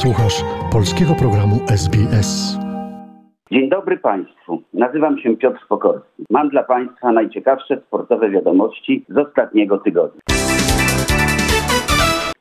Słuchasz polskiego programu SBS. Dzień dobry Państwu. Nazywam się Piotr Pokorski. Mam dla Państwa najciekawsze sportowe wiadomości z ostatniego tygodnia.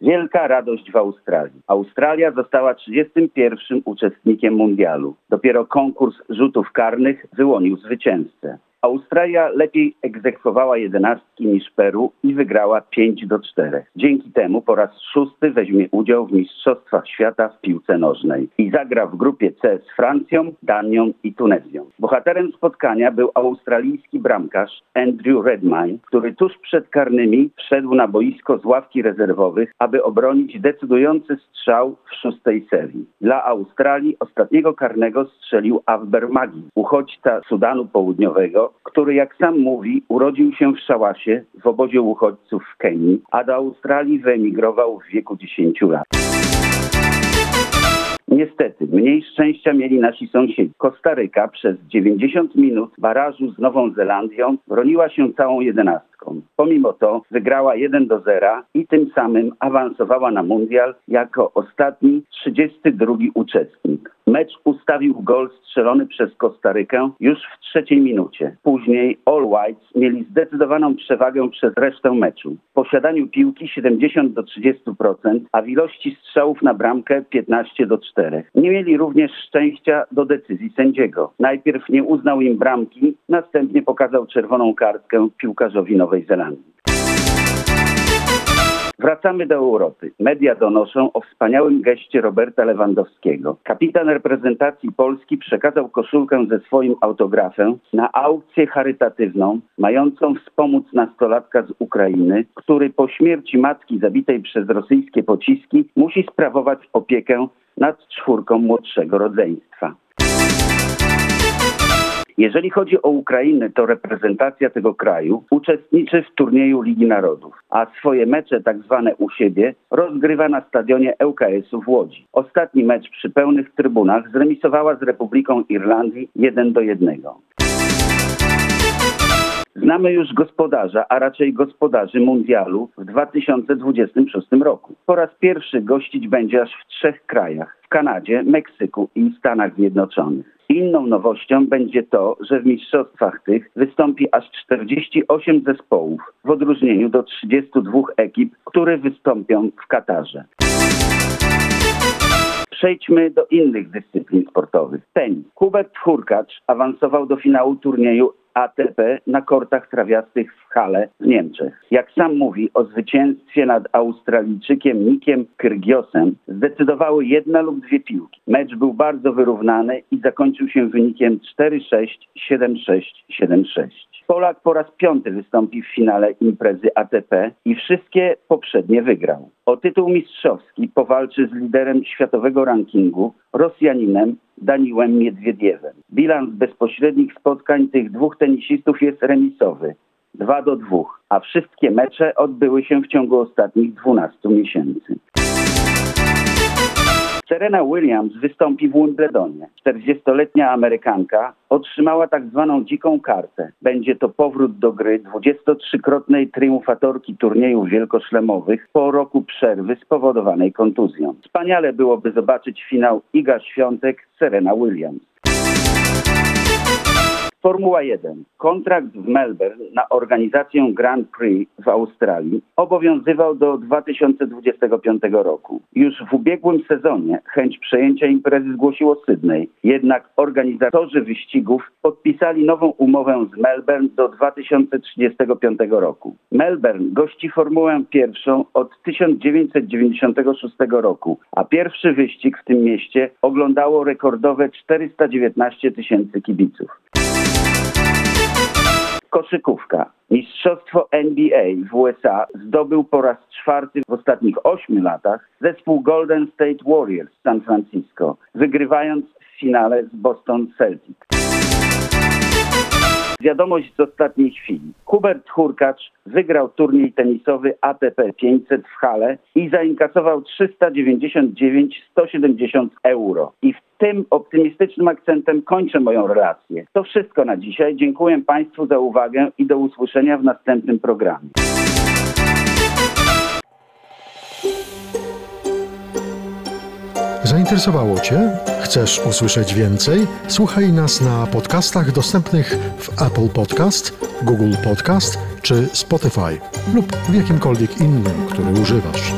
Wielka radość w Australii. Australia została 31. uczestnikiem mundialu. Dopiero konkurs rzutów karnych wyłonił zwycięzcę. Australia lepiej egzekwowała jedenastki niż Peru i wygrała 5 do 4. Dzięki temu po raz szósty weźmie udział w Mistrzostwach Świata w piłce nożnej i zagra w grupie C z Francją, Danią i Tunezją. Bohaterem spotkania był australijski bramkarz Andrew Redmayne, który tuż przed karnymi wszedł na boisko z ławki rezerwowych, aby obronić decydujący strzał w szóstej serii. Dla Australii ostatniego karnego strzelił Avber Magi, uchodźca Sudanu Południowego, który jak sam mówi urodził się w Szałasie w obozie uchodźców w Kenii, a do Australii wyemigrował w wieku 10 lat. Niestety, mniej szczęścia mieli nasi sąsiedzi. Kostaryka przez 90 minut barażu z Nową Zelandią broniła się całą jedenastką. Pomimo to wygrała 1 do 0 i tym samym awansowała na mundial jako ostatni 32 uczestnik. Mecz ustawił gol strzelony przez Kostarykę już w trzeciej minucie. Później All Whites mieli zdecydowaną przewagę przez resztę meczu. W posiadaniu piłki 70 do 30%, a w ilości strzałów na bramkę 15 do 4. Nie mieli również szczęścia do decyzji sędziego. Najpierw nie uznał im bramki, następnie pokazał czerwoną kartkę piłkarzowi Nowej Zelandii. Wracamy do Europy. Media donoszą o wspaniałym geście Roberta Lewandowskiego. Kapitan reprezentacji Polski przekazał koszulkę ze swoim autografem na aukcję charytatywną mającą wspomóc nastolatka z Ukrainy, który po śmierci matki zabitej przez rosyjskie pociski musi sprawować opiekę nad czwórką młodszego rodzeństwa. Jeżeli chodzi o Ukrainę, to reprezentacja tego kraju uczestniczy w turnieju Ligi Narodów, a swoje mecze tak zwane u siebie rozgrywa na stadionie ŁKS-u w Łodzi. Ostatni mecz przy pełnych trybunach zremisowała z Republiką Irlandii 1 do 1. Znamy już gospodarza, a raczej gospodarzy mundialu w 2026 roku. Po raz pierwszy gościć będzie aż w trzech krajach w Kanadzie, Meksyku i Stanach Zjednoczonych. Inną nowością będzie to, że w mistrzostwach tych wystąpi aż 48 zespołów w odróżnieniu do 32 ekip, które wystąpią w Katarze. Przejdźmy do innych dyscyplin sportowych. Tenis. Hubert Hurkacz awansował do finału turnieju ATP na kortach trawiastych w Hale w Niemczech. Jak sam mówi o zwycięstwie nad Australijczykiem Nikiem Kyrgiosem zdecydowały jedna lub dwie piłki. Mecz był bardzo wyrównany i zakończył się wynikiem 4-6, 7-6, 7-6. Polak po raz piąty wystąpi w finale imprezy ATP i wszystkie poprzednie wygrał. O tytuł mistrzowski powalczy z liderem światowego rankingu, Rosjaninem Daniłem Miedwiediewem. Bilans bezpośrednich spotkań tych dwóch tenisistów jest remisowy. 2 do 2, a wszystkie mecze odbyły się w ciągu ostatnich 12 miesięcy. Serena Williams wystąpi w Wimbledonie. 40-letnia Amerykanka otrzymała tak zwaną dziką kartę. Będzie to powrót do gry 23-krotnej triumfatorki turniejów wielkoszlemowych po roku przerwy spowodowanej kontuzją. Wspaniale byłoby zobaczyć finał Iga Świątek Serena Williams. Formuła 1. Kontrakt w Melbourne na organizację Grand Prix w Australii obowiązywał do 2025 roku. Już w ubiegłym sezonie chęć przejęcia imprezy zgłosiło Sydney, jednak organizatorzy wyścigów podpisali nową umowę z Melbourne do 2035 roku. Melbourne gości Formułę pierwszą od 1996 roku, a pierwszy wyścig w tym mieście oglądało rekordowe 419 tysięcy kibiców. Koszykówka. Mistrzostwo NBA w USA zdobył po raz czwarty w ostatnich ośmiu latach zespół Golden State Warriors z San Francisco, wygrywając w finale z Boston Celtics. Wiadomość z ostatniej chwili. Hubert Hurkacz wygrał turniej tenisowy ATP 500 w Hale i zainkasował 399 170 euro. I w tym optymistycznym akcentem kończę moją relację. To wszystko na dzisiaj. Dziękuję Państwu za uwagę i do usłyszenia w następnym programie. Zainteresowało Cię? Chcesz usłyszeć więcej? Słuchaj nas na podcastach dostępnych w Apple Podcast, Google Podcast czy Spotify lub w jakimkolwiek innym, który używasz.